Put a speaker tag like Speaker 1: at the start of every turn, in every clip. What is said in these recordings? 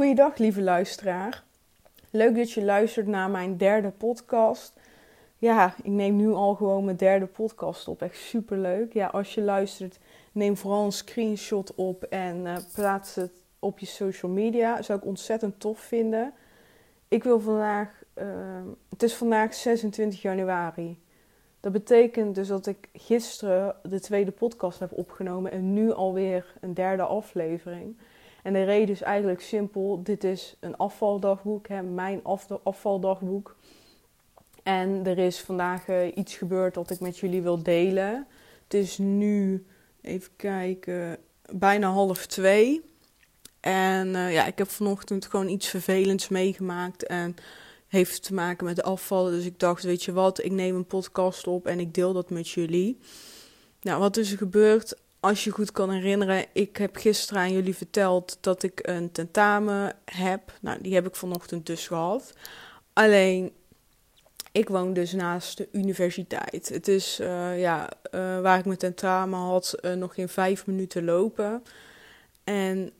Speaker 1: Goeiedag, lieve luisteraar. Leuk dat je luistert naar mijn derde podcast. Ja, ik neem nu al gewoon mijn derde podcast op. Echt super leuk. Ja, als je luistert, neem vooral een screenshot op en uh, plaats het op je social media. Zou ik ontzettend tof vinden. Ik wil vandaag, uh, het is vandaag 26 januari. Dat betekent dus dat ik gisteren de tweede podcast heb opgenomen en nu alweer een derde aflevering. En de reden is eigenlijk simpel. Dit is een afvaldagboek, hè, mijn afvaldagboek. En er is vandaag uh, iets gebeurd dat ik met jullie wil delen. Het is nu, even kijken, bijna half twee. En uh, ja, ik heb vanochtend gewoon iets vervelends meegemaakt. En heeft te maken met afvallen. Dus ik dacht, weet je wat, ik neem een podcast op en ik deel dat met jullie. Nou, wat is er gebeurd? Als je goed kan herinneren, ik heb gisteren aan jullie verteld dat ik een tentamen heb. Nou, die heb ik vanochtend dus gehad. Alleen, ik woon dus naast de universiteit. Het is uh, ja, uh, waar ik mijn tentamen had, uh, nog geen vijf minuten lopen. En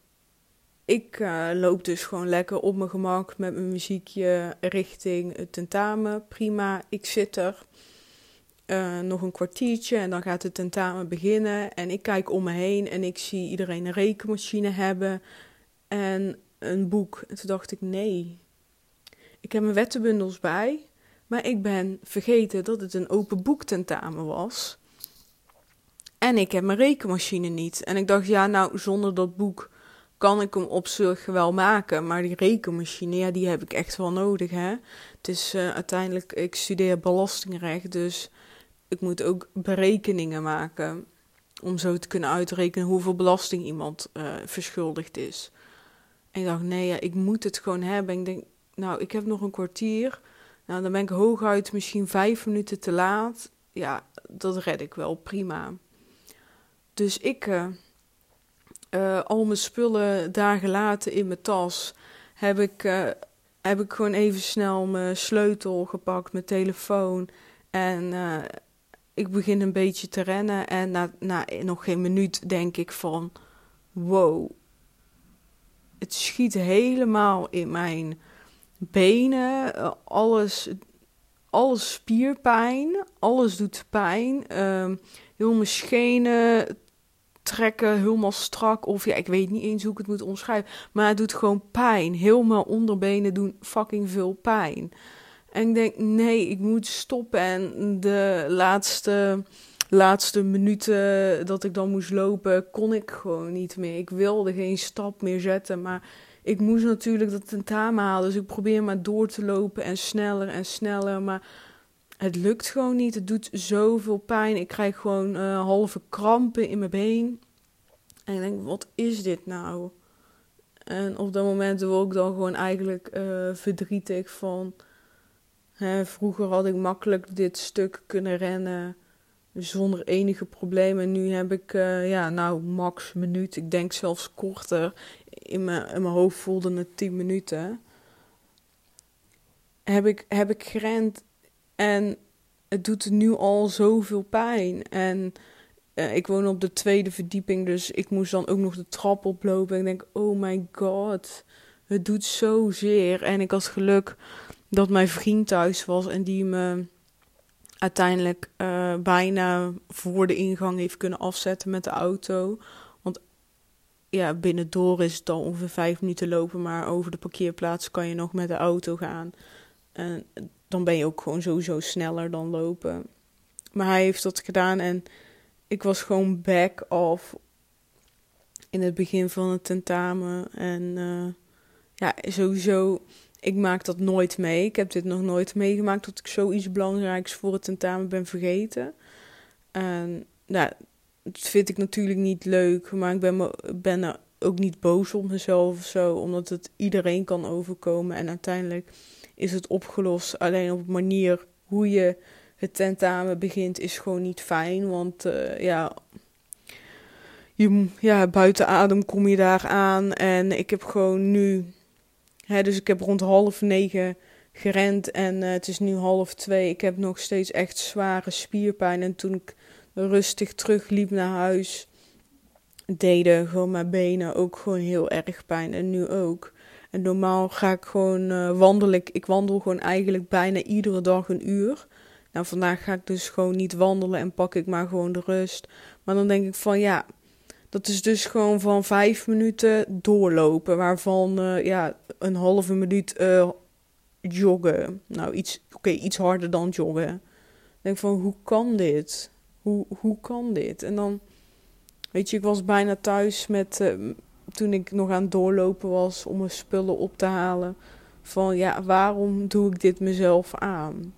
Speaker 1: ik loop dus gewoon lekker op mijn gemak met mijn muziekje richting het tentamen. Prima, ik zit er. Uh, nog een kwartiertje en dan gaat het tentamen beginnen. En ik kijk om me heen en ik zie iedereen een rekenmachine hebben en een boek. En toen dacht ik, nee, ik heb mijn wettenbundels bij, maar ik ben vergeten dat het een open boek tentamen was. En ik heb mijn rekenmachine niet. En ik dacht, ja, nou, zonder dat boek kan ik hem op zich wel maken. Maar die rekenmachine, ja, die heb ik echt wel nodig, hè. Het is uh, uiteindelijk, ik studeer belastingrecht, dus ik moet ook berekeningen maken om zo te kunnen uitrekenen hoeveel belasting iemand uh, verschuldigd is. En ik dacht, nee, ja, ik moet het gewoon hebben. ik denk, nou, ik heb nog een kwartier. Nou, dan ben ik hooguit misschien vijf minuten te laat. Ja, dat red ik wel, prima. Dus ik, uh, uh, al mijn spullen daar gelaten in mijn tas, heb ik, heb ik gewoon even snel mijn sleutel gepakt, mijn telefoon en ik begin een beetje te rennen en na, na nog geen minuut denk ik van wow, het schiet helemaal in mijn benen, alles, alles spierpijn, alles doet pijn, um, heel mijn schenen trekken helemaal strak of ja, ik weet niet eens hoe ik het moet omschrijven, maar het doet gewoon pijn, heel mijn onderbenen doen fucking veel pijn. En ik denk, nee, ik moet stoppen. En de laatste, laatste minuten dat ik dan moest lopen, kon ik gewoon niet meer. Ik wilde geen stap meer zetten, maar ik moest natuurlijk dat tentamen halen. Dus ik probeer maar door te lopen en sneller en sneller. Maar het lukt gewoon niet. Het doet zoveel pijn. Ik krijg gewoon uh, halve krampen in mijn been. En ik denk, wat is dit nou? En op dat moment word ik dan gewoon eigenlijk uh, verdrietig van vroeger had ik makkelijk dit stuk kunnen rennen zonder enige problemen. Nu heb ik, uh, ja, nou, max minuut. Ik denk zelfs korter. In mijn, in mijn hoofd voelde het 10 minuten. Heb ik, heb ik gerend en het doet nu al zoveel pijn. En uh, ik woon op de tweede verdieping, dus ik moest dan ook nog de trap oplopen. En ik denk, oh my god, het doet zozeer. En ik had geluk dat mijn vriend thuis was en die me uiteindelijk uh, bijna voor de ingang heeft kunnen afzetten met de auto. Want ja, binnendoor is het dan ongeveer vijf minuten lopen, maar over de parkeerplaats kan je nog met de auto gaan. En dan ben je ook gewoon sowieso sneller dan lopen. Maar hij heeft dat gedaan en ik was gewoon back off in het begin van het tentamen. En uh, ja, sowieso ik maak dat nooit mee. Ik heb dit nog nooit meegemaakt dat ik zoiets belangrijks voor het tentamen ben vergeten. En nou, dat vind ik natuurlijk niet leuk, maar ik ben, ben ook niet boos op mezelf of zo, omdat het iedereen kan overkomen. En uiteindelijk is het opgelost. Alleen op een manier hoe je het tentamen begint is gewoon niet fijn, want uh, ja, je, ja, buiten adem kom je daar aan. En ik heb gewoon nu dus ik heb rond half negen gerend en uh, het is nu half twee. Ik heb nog steeds echt zware spierpijn. En toen ik rustig terugliep naar huis, deden gewoon mijn benen ook gewoon heel erg pijn. En nu ook. En normaal ga ik gewoon uh, wandelen. Ik, wandel gewoon eigenlijk bijna iedere dag een uur. Nou, vandaag ga ik dus gewoon niet wandelen en pak ik maar gewoon de rust. Maar dan denk ik van ja, dat is dus gewoon van vijf minuten doorlopen. Waarvan uh, ja, een halve minuut uh, joggen. Nou, iets, oké, iets harder dan joggen. Ik denk van hoe kan dit? Hoe, hoe kan dit? En dan, weet je, ik was bijna thuis met, uh, toen ik nog aan het doorlopen was om mijn spullen op te halen. Van ja, waarom doe ik dit mezelf aan?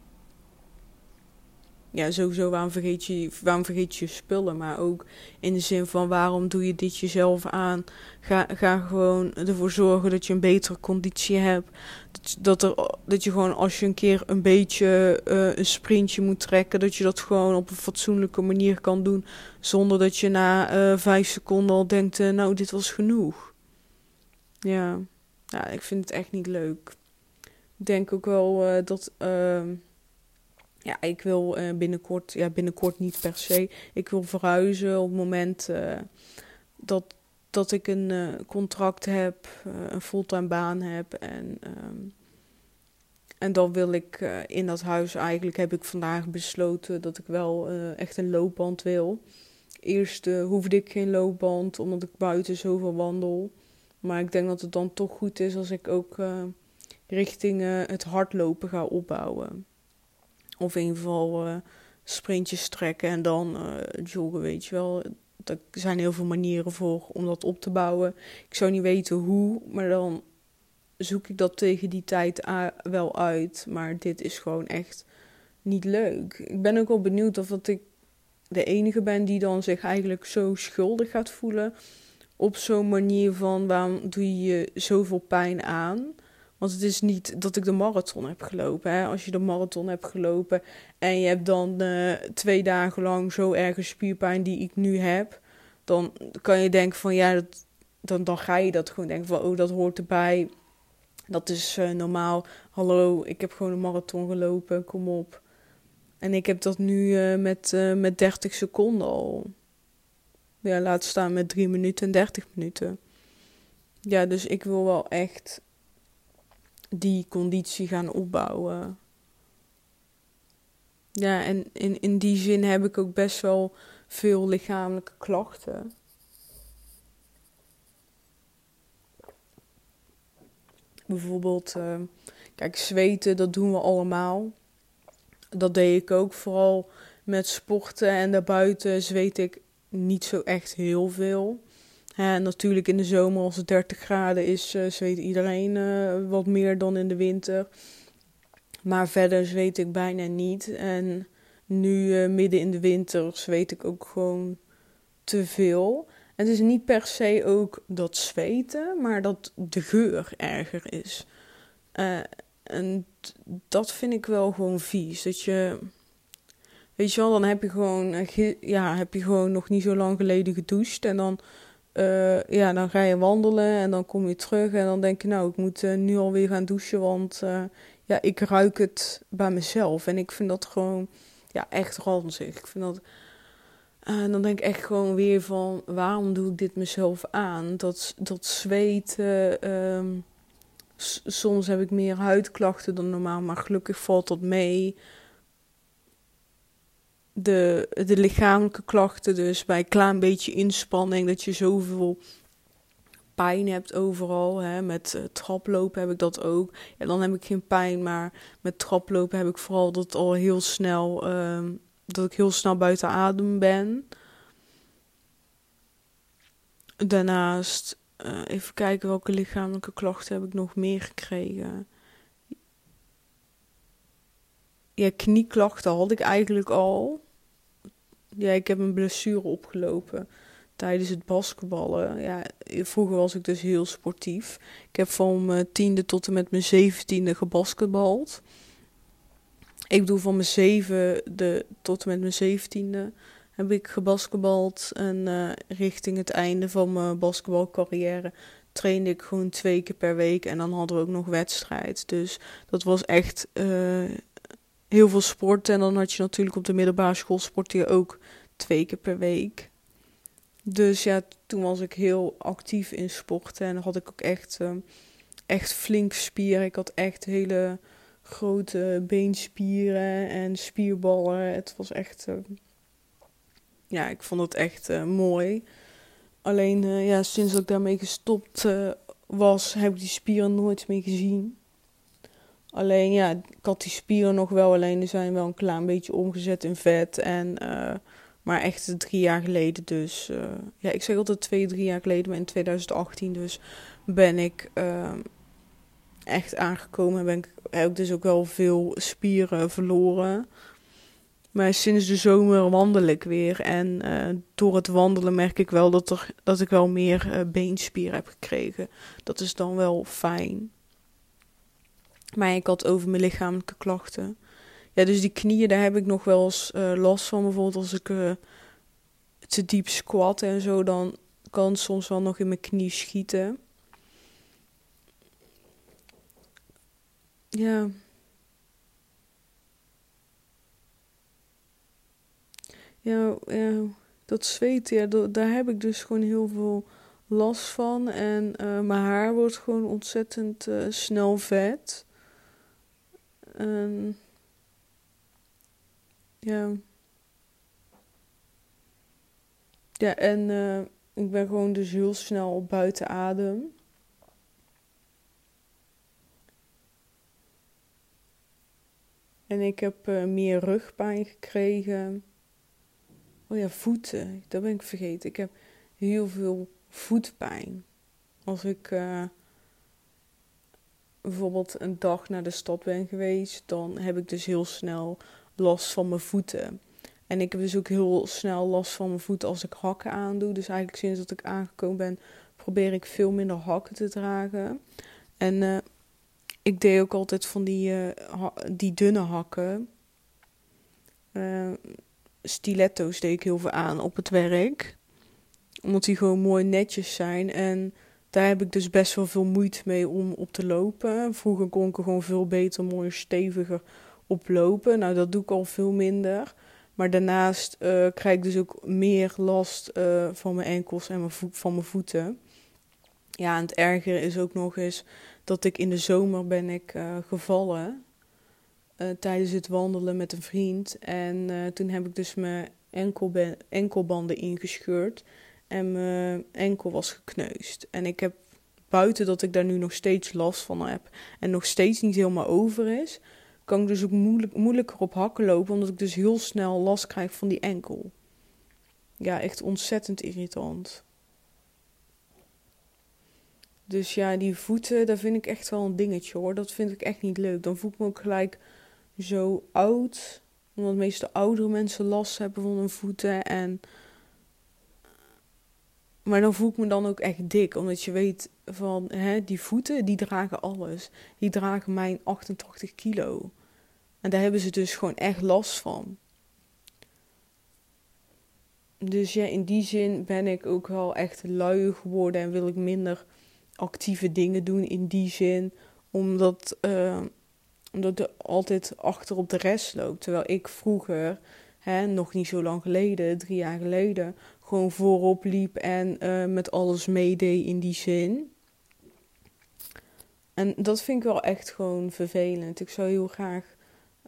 Speaker 1: Ja, sowieso waarom vergeet, je, waarom vergeet je spullen, maar ook in de zin van waarom doe je dit jezelf aan? Ga, ga gewoon ervoor zorgen dat je een betere conditie hebt. Dat, dat, er, dat je gewoon als je een keer een beetje uh, een sprintje moet trekken, dat je dat gewoon op een fatsoenlijke manier kan doen. Zonder dat je na uh, vijf seconden al denkt, uh, nou dit was genoeg. Ja. ja, ik vind het echt niet leuk. Ik denk ook wel dat ehm, ja, ik wil uh, binnenkort, ja, binnenkort niet per se. Ik wil verhuizen op het moment uh, dat, dat ik een uh, contract heb, een fulltime baan heb. En, um, en dan wil ik in dat huis, eigenlijk heb ik vandaag besloten dat ik wel echt een loopband wil. Eerst hoefde ik geen loopband, omdat ik buiten zoveel wandel. Maar ik denk dat het dan toch goed is als ik ook richting het hardlopen ga opbouwen. Of in ieder geval uh, sprintjes trekken en dan uh, joggen, weet je wel. Er zijn heel veel manieren voor om dat op te bouwen. Ik zou niet weten hoe, maar dan zoek ik dat tegen die tijd wel uit. Maar dit is gewoon echt niet leuk. Ik ben ook wel benieuwd of dat ik de enige ben die dan zich eigenlijk zo schuldig gaat voelen. Op zo'n manier van waarom doe je je zoveel pijn aan? Want het is niet dat ik de marathon heb gelopen. Hè. Als je de marathon hebt gelopen en je hebt dan uh, twee dagen lang zo erge spierpijn die ik nu heb, dan kan je denken van ja, dat, dan, dan ga je dat gewoon denken van oh, dat hoort erbij. Dat is uh, normaal. Hallo, ik heb gewoon een marathon gelopen, kom op. En ik heb dat nu uh, met, met 30 seconden al. Ja, laat staan met 3 minuten en 30 minuten. Ja, dus ik wil wel echt die conditie gaan opbouwen. Ja, en in, in die zin heb ik ook best wel veel lichamelijke klachten. Bijvoorbeeld, uh, kijk, zweten, dat doen we allemaal. Dat deed ik ook vooral met sporten en daarbuiten zweet ik niet zo echt heel veel. En natuurlijk in de zomer als het 30 graden is, uh, zweet iedereen uh, wat meer dan in de winter. Maar verder zweet ik bijna niet. En nu uh, midden in de winter zweet ik ook gewoon te veel. Het is niet per se ook dat zweten, maar dat de geur erger is. en dat vind ik wel gewoon vies. Dat je weet je wel, dan heb je gewoon, ja, heb je gewoon nog niet zo lang geleden gedoucht. En dan uh, ja, dan ga je wandelen en dan kom je terug en dan denk je, nou, ik moet uh, nu alweer gaan douchen, want uh, ja, ik ruik het bij mezelf. En ik vind dat gewoon, ja, echt ranzig. Ik vind dat, en dan denk ik echt gewoon weer van, waarom doe ik dit mezelf aan? Dat, dat zweten, um, soms heb ik meer huidklachten dan normaal, maar gelukkig valt dat mee de, de lichamelijke klachten, dus bij een klein beetje inspanning, dat je zoveel pijn hebt overal. Hè. Met uh, traplopen heb ik dat ook. Ja, dan heb ik geen pijn, maar met traplopen heb ik vooral dat al heel snel, uh, dat ik heel snel buiten adem ben. Daarnaast, uh, even kijken welke lichamelijke klachten heb ik nog meer gekregen. Ja, knieklachten had ik eigenlijk al. Ja, ik heb een blessure opgelopen tijdens het basketballen. Ja, vroeger was ik dus heel sportief. Ik heb van mijn tiende tot en met mijn zeventiende gebasketbald. Ik bedoel, van mijn zevende tot en met mijn zeventiende heb ik gebasketbald. En uh, richting het einde van mijn basketbalcarrière trainde ik gewoon twee keer per week. En dan hadden we ook nog wedstrijd. Dus dat was echt uh, heel veel sport. En dan had je natuurlijk op de middelbare school sportte je ook twee keer per week. Dus ja, toen was ik heel actief in sporten. En had ik ook echt uh, echt flink spieren. Ik had echt hele grote beenspieren en spierballen. Het was echt. Uh, ja, ik vond het echt uh, mooi. Alleen uh, ja, sinds ik daarmee gestopt was, heb ik die spieren nooit meer gezien. Alleen ja, ik had die spieren nog wel, alleen die zijn wel een klein beetje omgezet in vet. En, maar echt drie jaar geleden dus. ja, ik zeg altijd twee, drie jaar geleden, maar in 2018 dus ben ik echt aangekomen. Ben ik, heb ik dus ook wel veel spieren verloren. Maar sinds de zomer wandel ik weer. En door het wandelen merk ik wel dat, er, dat ik wel meer uh, beenspieren heb gekregen. Dat is dan wel fijn. Maar ik had over mijn lichamelijke klachten. Ja, dus die knieën, daar heb ik nog wel eens uh, last van. Bijvoorbeeld als ik te diep squat en zo, dan kan het soms wel nog in mijn knie schieten. Ja. Ja, dat zweet, ja, daar heb ik dus gewoon heel veel last van. En uh, mijn haar wordt gewoon ontzettend snel vet. En ja. Ja, en uh, ik ben gewoon dus heel snel buiten adem. En ik heb uh, meer rugpijn gekregen. Oh ja, voeten. Dat ben ik vergeten. Ik heb heel veel voetpijn. Als ik uh, bijvoorbeeld een dag naar de stad ben geweest, dan heb ik dus heel snel last van mijn voeten. En ik heb dus ook heel snel last van mijn voeten als ik hakken aandoe. Dus eigenlijk sinds dat ik aangekomen ben, probeer ik veel minder hakken te dragen. En uh, ik deed ook altijd van die, uh, die dunne hakken. Uh, stiletto's deed ik heel veel aan op het werk. Omdat die gewoon mooi netjes zijn. En daar heb ik dus best wel veel moeite mee om op te lopen. Vroeger kon ik er gewoon veel beter, mooier, steviger op lopen. Nou, dat doe ik al veel minder. Maar daarnaast uh, krijg ik dus ook meer last uh, van mijn enkels en mijn van mijn voeten. Ja, en het ergere is ook nog eens dat ik in de zomer ben ik uh, gevallen tijdens het wandelen met een vriend. En toen heb ik dus mijn enkelbanden ingescheurd en mijn enkel was gekneusd. En ik heb buiten dat ik daar nu nog steeds last van heb en nog steeds niet helemaal over is, kan ik dus ook moeilijk, moeilijker op hakken lopen, omdat ik dus heel snel last krijg van die enkel. Ja, echt ontzettend irritant. Dus ja, die voeten, dat vind ik echt wel een dingetje hoor. Dat vind ik echt niet leuk. Dan voel ik me ook gelijk zo oud. Omdat meestal oudere mensen last hebben van hun voeten. En... Maar dan voel ik me dan ook echt dik. Omdat je weet van, hè, die voeten, die dragen alles. Die dragen mijn 88 kilo. En daar hebben ze dus gewoon echt last van. Dus ja, in die zin ben ik ook wel echt lui geworden en wil ik minder actieve dingen doen in die zin. Omdat, uh, omdat er altijd achter op de rest loopt. Terwijl ik vroeger, hè, nog niet zo lang geleden, drie jaar geleden, gewoon voorop liep en uh, met alles meedeed in die zin. En dat vind ik wel echt gewoon vervelend. Ik zou heel graag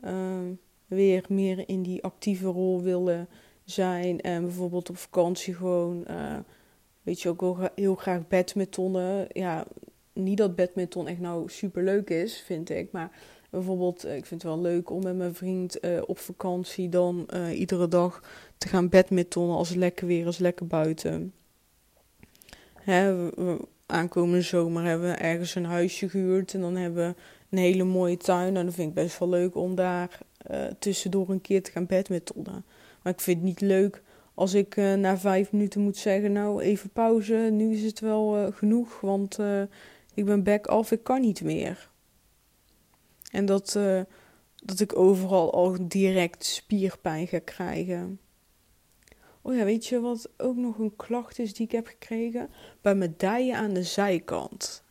Speaker 1: uh, weer meer in die actieve rol willen zijn. En bijvoorbeeld op vakantie gewoon weet je ook wel heel graag badmintonnen. Ja, niet dat badminton echt nou super leuk is, vind ik. Maar bijvoorbeeld, eh, ik vind het wel leuk om met mijn vriend op vakantie dan iedere dag te gaan badmintonnen als het lekker weer is, lekker buiten. Hè, aankomende zomer hebben we ergens een huisje gehuurd en dan hebben we een hele mooie tuin. En dat vind ik best wel leuk om daar uh, tussendoor een keer te gaan badmintonnen. Maar ik vind het niet leuk als ik uh, na vijf minuten moet zeggen, nou even pauze, nu is het wel uh, genoeg, want ik ben back af, ik kan niet meer. En dat, dat ik overal al direct spierpijn ga krijgen. Oh ja, weet je wat ook nog een klacht is die ik heb gekregen? Bij mijn dijen aan de zijkant.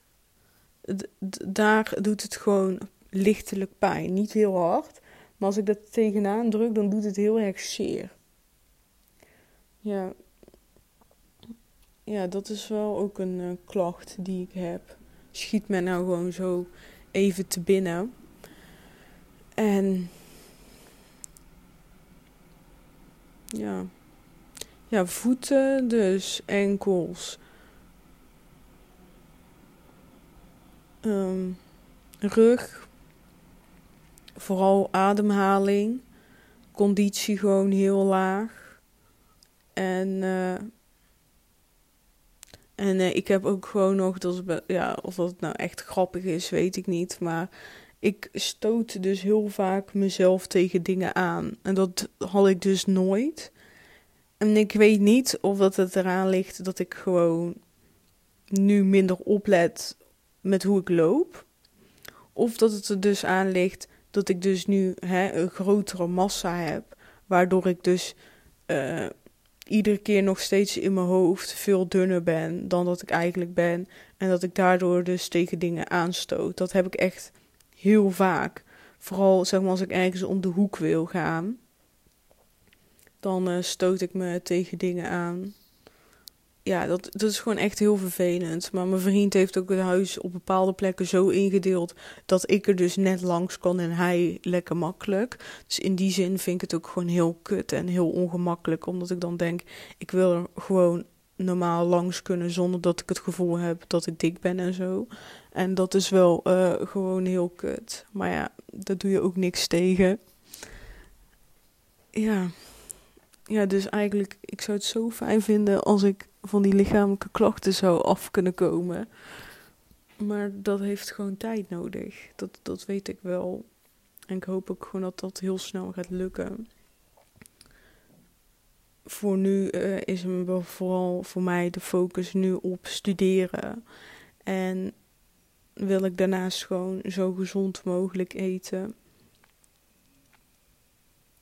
Speaker 1: Daar doet het gewoon lichtelijk pijn. Niet heel hard, maar als ik dat tegenaan druk, dan doet het heel erg zeer. Ja. Ja, dat is wel ook een uh, klacht die ik heb. schiet me nou gewoon zo even te binnen. En ja, ja voeten dus, enkels, um, rug, vooral ademhaling, conditie gewoon heel laag. En, uh, en uh, ik heb ook gewoon nog, dat ja, of dat nou echt grappig is, weet ik niet. Maar ik stoot dus heel vaak mezelf tegen dingen aan. En dat had ik dus nooit. En ik weet niet of dat het eraan ligt dat ik gewoon nu minder oplet met hoe ik loop. Of dat het er dus aan ligt dat ik dus nu hè, een grotere massa heb. Waardoor ik dus uh, iedere keer nog steeds in mijn hoofd veel dunner ben dan dat ik eigenlijk ben. En dat ik daardoor dus tegen dingen aanstoot. Dat heb ik echt heel vaak. Vooral zeg maar als ik ergens om de hoek wil gaan. Dan uh, stoot ik me tegen dingen aan ja, dat, dat is gewoon echt heel vervelend. Maar mijn vriend heeft ook het huis op bepaalde plekken zo ingedeeld dat ik er dus net langs kan en hij lekker makkelijk. Dus in die zin vind ik het ook gewoon heel kut en heel ongemakkelijk. Omdat ik dan denk, ik wil er gewoon normaal langs kunnen zonder dat ik het gevoel heb dat ik dik ben en zo. En dat is wel uh, gewoon heel kut. Maar ja, daar doe je ook niks tegen. Ja. Ja, dus eigenlijk, ik zou het zo fijn vinden als ik van die lichamelijke klachten zou af kunnen komen. Maar dat heeft gewoon tijd nodig. Dat, dat weet ik wel. En ik hoop ook gewoon dat dat heel snel gaat lukken. Voor nu uh, is hem vooral voor mij de focus nu op studeren. En wil ik daarnaast gewoon zo gezond mogelijk eten.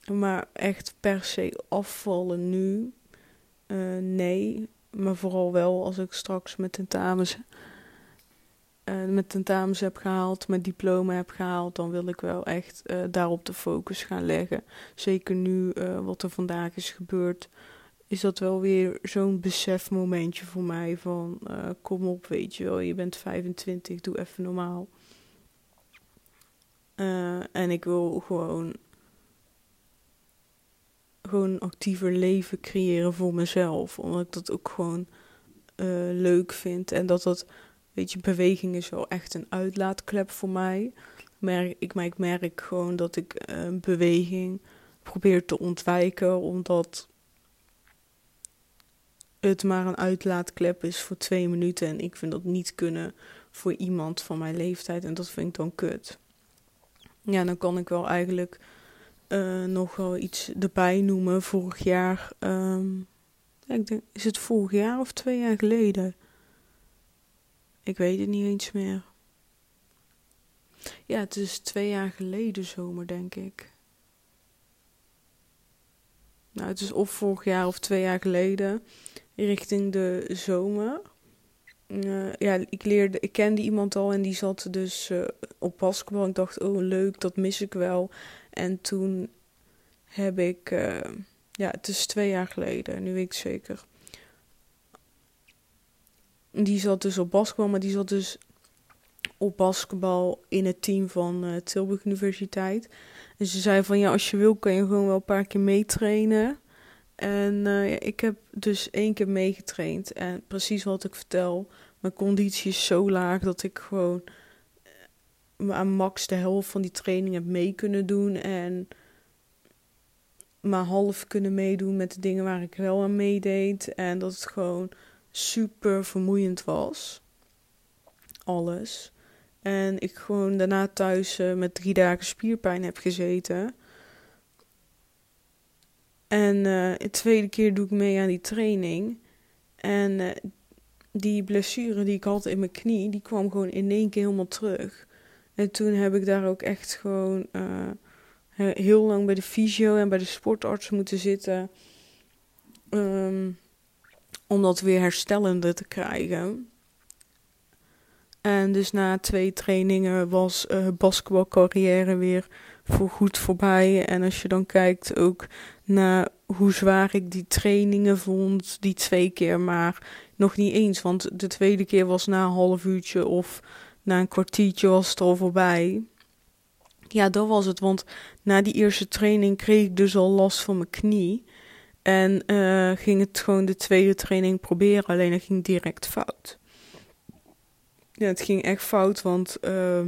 Speaker 1: Maar echt per se afvallen nu? Uh, nee. Maar vooral wel als ik straks met tentamens, uh, met tentamens heb gehaald, mijn diploma heb gehaald, dan wil ik wel echt uh, daarop de focus gaan leggen. Zeker nu wat er vandaag is gebeurd, is dat wel weer zo'n besefmomentje voor mij van kom op, weet je wel, je bent 25, doe even normaal. en ik wil gewoon gewoon actiever leven creëren voor mezelf. Omdat ik dat ook gewoon uh, leuk vind. En dat dat, weet je, beweging is wel echt een uitlaatklep voor mij. Ik, maar ik merk gewoon dat ik uh, beweging probeer te ontwijken. Omdat het maar een uitlaatklep is voor twee minuten. En ik vind dat niet kunnen voor iemand van mijn leeftijd. En dat vind ik dan kut. Ja, dan kan ik wel eigenlijk uh, nog wel iets erbij noemen. Vorig jaar, um, ik denk, is het vorig jaar of twee jaar geleden? Ik weet het niet eens meer. Ja, het is twee jaar geleden zomer, denk ik. Nou, het is of vorig jaar of twee jaar geleden, richting de zomer. Uh, ja, ik leerde, ik kende iemand al en die zat dus uh, op basketbal. Ik dacht, oh leuk, dat mis ik wel. En toen heb ik, uh, ja, het is twee jaar geleden, nu weet ik zeker. Die zat dus op basketbal, maar die zat dus op basketbal in het team van uh, Tilburg Universiteit. En ze zei van ja, als je wil kan je gewoon wel een paar keer meetrainen. En ja, ik heb dus één keer meegetraind. En precies wat ik vertel, mijn conditie is zo laag dat ik gewoon aan max de helft van die training heb mee kunnen doen. En maar half kunnen meedoen met de dingen waar ik wel aan meedeed. En dat het gewoon super vermoeiend was. Alles. En ik gewoon daarna thuis uh, met drie dagen spierpijn heb gezeten. En uh, de tweede keer doe ik mee aan die training. En uh, die blessure die ik had in mijn knie, die kwam gewoon in één keer helemaal terug. En toen heb ik daar ook echt gewoon uh, heel lang bij de fysio en bij de sportarts moeten zitten. Um, om dat weer herstellende te krijgen. En dus na twee trainingen was uh, basketbalcarrière weer voorgoed voorbij. En als je dan kijkt ook naar hoe zwaar ik die trainingen vond, die twee keer maar nog niet eens. Want de tweede keer was na een half uurtje of na een kwartiertje was het al voorbij. Ja, dat was het. Want na die eerste training kreeg ik dus al last van mijn knie. En uh, ging het gewoon de tweede training proberen, alleen het ging direct fout. Ja, het ging echt fout, want uh,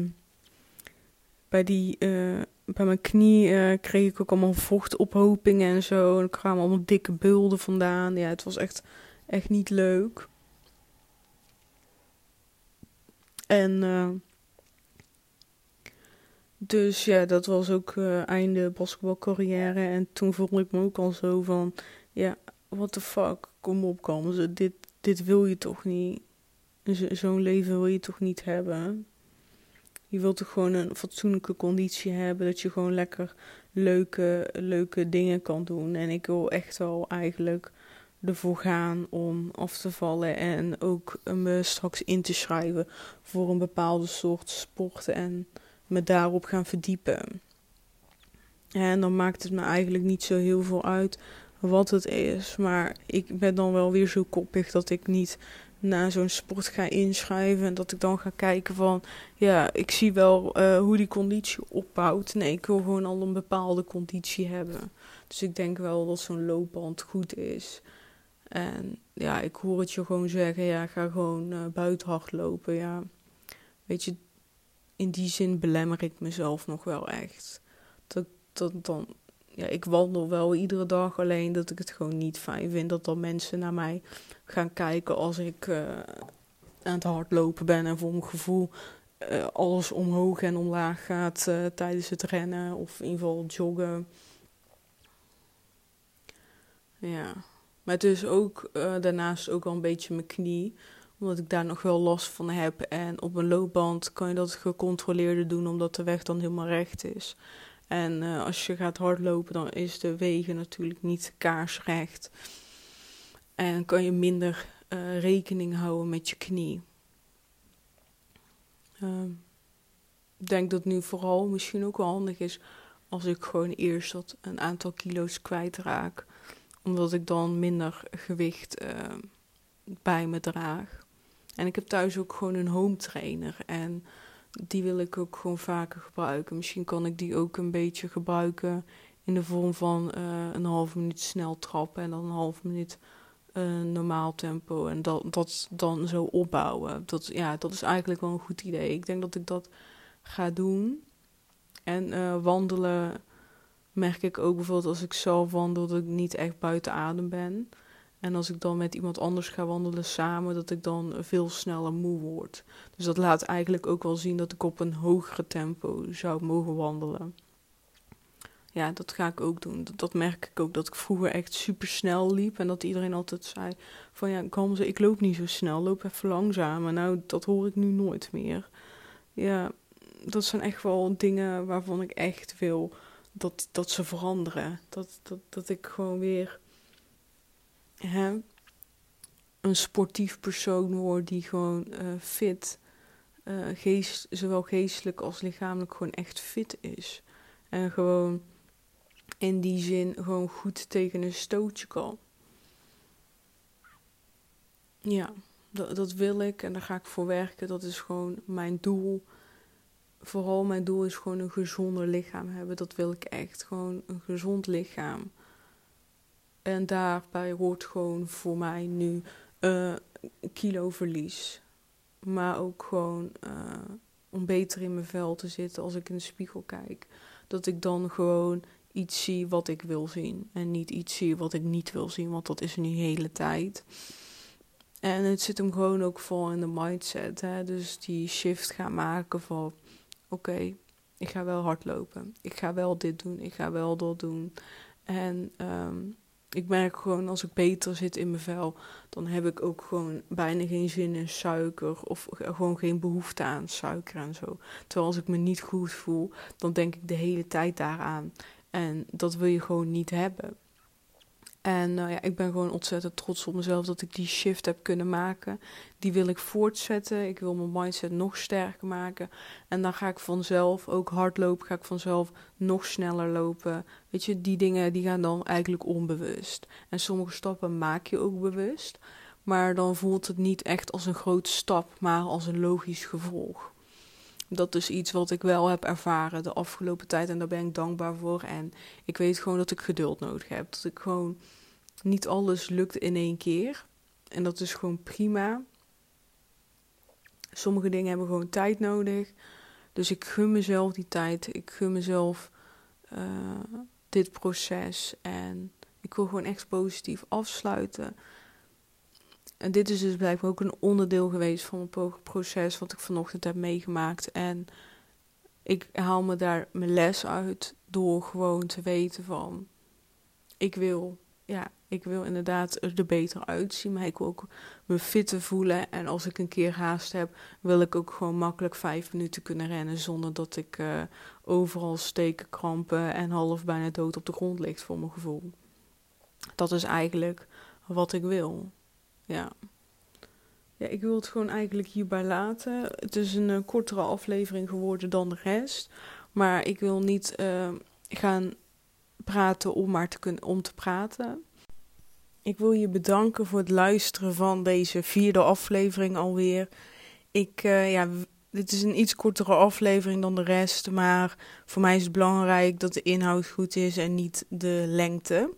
Speaker 1: bij, die, uh, bij mijn knie uh, kreeg ik ook allemaal vochtophopingen en zo. En er kwamen allemaal dikke bulden vandaan. Ja, het was echt, echt niet leuk. En dus ja, dat was ook uh, einde basketbalcarrière. En toen voelde ik me ook al zo van... Ja, what the fuck, kom op, kalm. Dit, dit wil je toch niet... Zo'n leven wil je toch niet hebben? Je wilt toch gewoon een fatsoenlijke conditie hebben. Dat je gewoon lekker leuke, leuke dingen kan doen. En ik wil echt wel eigenlijk ervoor gaan om af te vallen. En ook me straks in te schrijven voor een bepaalde soort sport. En me daarop gaan verdiepen. En dan maakt het me eigenlijk niet zo heel veel uit wat het is. Maar ik ben dan wel weer zo koppig dat ik niet naar zo'n sport ga inschrijven. En dat ik dan ga kijken van, ja, ik zie wel uh, hoe die conditie opbouwt. Nee, ik wil gewoon al een bepaalde conditie hebben. Dus ik denk wel dat zo'n loopband goed is. En ja, ik hoor het je gewoon zeggen, ja, ga gewoon uh, buiten hardlopen. Ja, weet je, in die zin belemmer ik mezelf nog wel echt. Dat, dat dan, ja, ik wandel wel iedere dag, alleen dat ik het gewoon niet fijn vind dat dan mensen naar mij gaan kijken als ik uh, aan het hardlopen ben en voor mijn gevoel uh, alles omhoog en omlaag gaat tijdens het rennen of in ieder geval joggen. Ja, maar het is ook daarnaast ook al een beetje mijn knie omdat ik daar nog wel last van heb. En op een loopband kan je dat gecontroleerder doen, omdat de weg dan helemaal recht is. En uh, als je gaat hardlopen, dan is de wegen natuurlijk niet kaarsrecht. En kan je minder uh, rekening houden met je knie. Uh, ik denk dat nu vooral misschien ook wel handig is als ik gewoon eerst dat een aantal kilo's kwijtraak. Omdat ik dan minder gewicht ehm, bij me draag. En ik heb thuis ook gewoon een home trainer. En die wil ik ook gewoon vaker gebruiken. Misschien kan ik die ook een beetje gebruiken in de vorm van uh, een half minuut snel trappen en dan een half minuut uh, normaal tempo. En dat, dat dan zo opbouwen. Dat, ja, dat is eigenlijk wel een goed idee. Ik denk dat ik dat ga doen. En wandelen merk ik ook bijvoorbeeld als ik zelf wandel dat ik niet echt buiten adem ben. En als ik dan met iemand anders ga wandelen samen, dat ik dan veel sneller moe word. Dus dat laat eigenlijk ook wel zien dat ik op een hogere tempo zou mogen wandelen. Ja, dat ga ik ook doen. Dat, merk ik ook. Dat ik vroeger echt super snel liep. En dat iedereen altijd zei: van ja, ze, ik loop niet zo snel, loop even langzamer. Nou, dat hoor ik nu nooit meer. Ja, dat zijn echt wel dingen waarvan ik echt wil dat, dat ze veranderen. Dat, dat, dat ik gewoon weer hè, een sportief persoon word die gewoon uh, fit, uh, geest, zowel geestelijk als lichamelijk gewoon echt fit is. En gewoon in die zin gewoon goed tegen een stootje kan. Ja, dat, dat wil ik en daar ga ik voor werken. Dat is gewoon mijn doel. Vooral mijn doel is gewoon een gezonder lichaam hebben. Dat wil ik echt. Gewoon een gezond lichaam. En daarbij hoort gewoon voor mij nu uh, kiloverlies. Maar ook gewoon uh, om beter in mijn vel te zitten als ik in de spiegel kijk. Dat ik dan gewoon iets zie wat ik wil zien. En niet iets zie wat ik niet wil zien, want dat is nu de hele tijd. En het zit hem gewoon ook vol in de mindset. Hè? Dus die shift gaan maken van... Oké, ik ga wel hardlopen. Ik ga wel dit doen. Ik ga wel dat doen. En um, ik merk gewoon als ik beter zit in mijn vel, dan heb ik ook gewoon bijna geen zin in suiker of gewoon geen behoefte aan suiker en zo. Terwijl als ik me niet goed voel, dan denk ik de hele tijd daaraan. En dat wil je gewoon niet hebben. En nou ja, ik ben gewoon ontzettend trots op mezelf dat ik die shift heb kunnen maken. Die wil ik voortzetten. Ik wil mijn mindset nog sterker maken. En dan ga ik vanzelf ook hardlopen. Ga ik vanzelf nog sneller lopen. Weet je, die dingen die gaan dan eigenlijk onbewust. En sommige stappen maak je ook bewust. Maar dan voelt het niet echt als een grote stap, maar als een logisch gevolg. Dat is iets wat ik wel heb ervaren de afgelopen tijd en daar ben ik dankbaar voor. En ik weet gewoon dat ik geduld nodig heb. Dat ik gewoon niet alles lukt in één keer. En dat is gewoon prima. Sommige dingen hebben gewoon tijd nodig. Dus ik gun mezelf die tijd. Ik gun mezelf uh, dit proces. En ik wil gewoon echt positief afsluiten. En dit is dus blijkbaar ook een onderdeel geweest van mijn proces wat ik vanochtend heb meegemaakt. En ik haal me daar mijn les uit door gewoon te weten van ik wil, ja, ik wil inderdaad er beter uitzien, maar ik wil ook me fitter voelen. En als ik een keer haast heb, wil ik ook gewoon makkelijk vijf minuten kunnen rennen zonder dat ik uh, overal steken, krampen en half bijna dood op de grond ligt voor mijn gevoel. Dat is eigenlijk wat ik wil. Ja. Ja, ik wil het gewoon eigenlijk hierbij laten. Het is een, eh, kortere aflevering geworden dan de rest. Maar ik wil niet uh, gaan praten om maar te kunnen om te praten. Ik wil je bedanken voor het luisteren van deze vierde aflevering alweer. Ik, uh, ja, dit is een iets kortere aflevering dan de rest. Maar voor mij is het belangrijk dat de inhoud goed is en niet de lengte.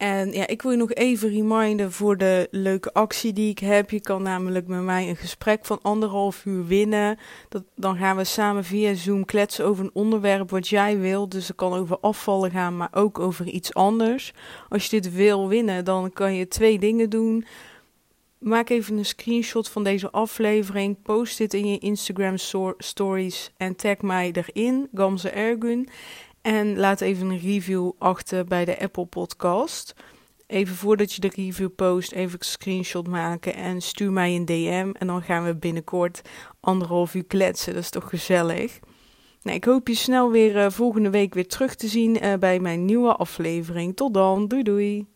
Speaker 1: En ja, ik wil je nog even reminden voor de leuke actie die ik heb. Je kan namelijk met mij een gesprek van anderhalf uur winnen. Dat, dan gaan we samen via Zoom kletsen over een onderwerp wat jij wilt. Dus het kan over afvallen gaan, maar ook over iets anders. Als je dit wil winnen, dan kan je twee dingen doen. Maak even een screenshot van deze aflevering. Post dit in je Instagram stories en tag mij erin, Gamze Ergun. En laat even een review achter bij de Apple Podcast. Even voordat je de review post, even een screenshot maken en stuur mij een DM. En dan gaan we binnenkort anderhalf uur kletsen. Dat is toch gezellig? Nou, ik hoop je snel weer uh, volgende week weer terug te zien uh, bij mijn nieuwe aflevering. Tot dan, doei doei!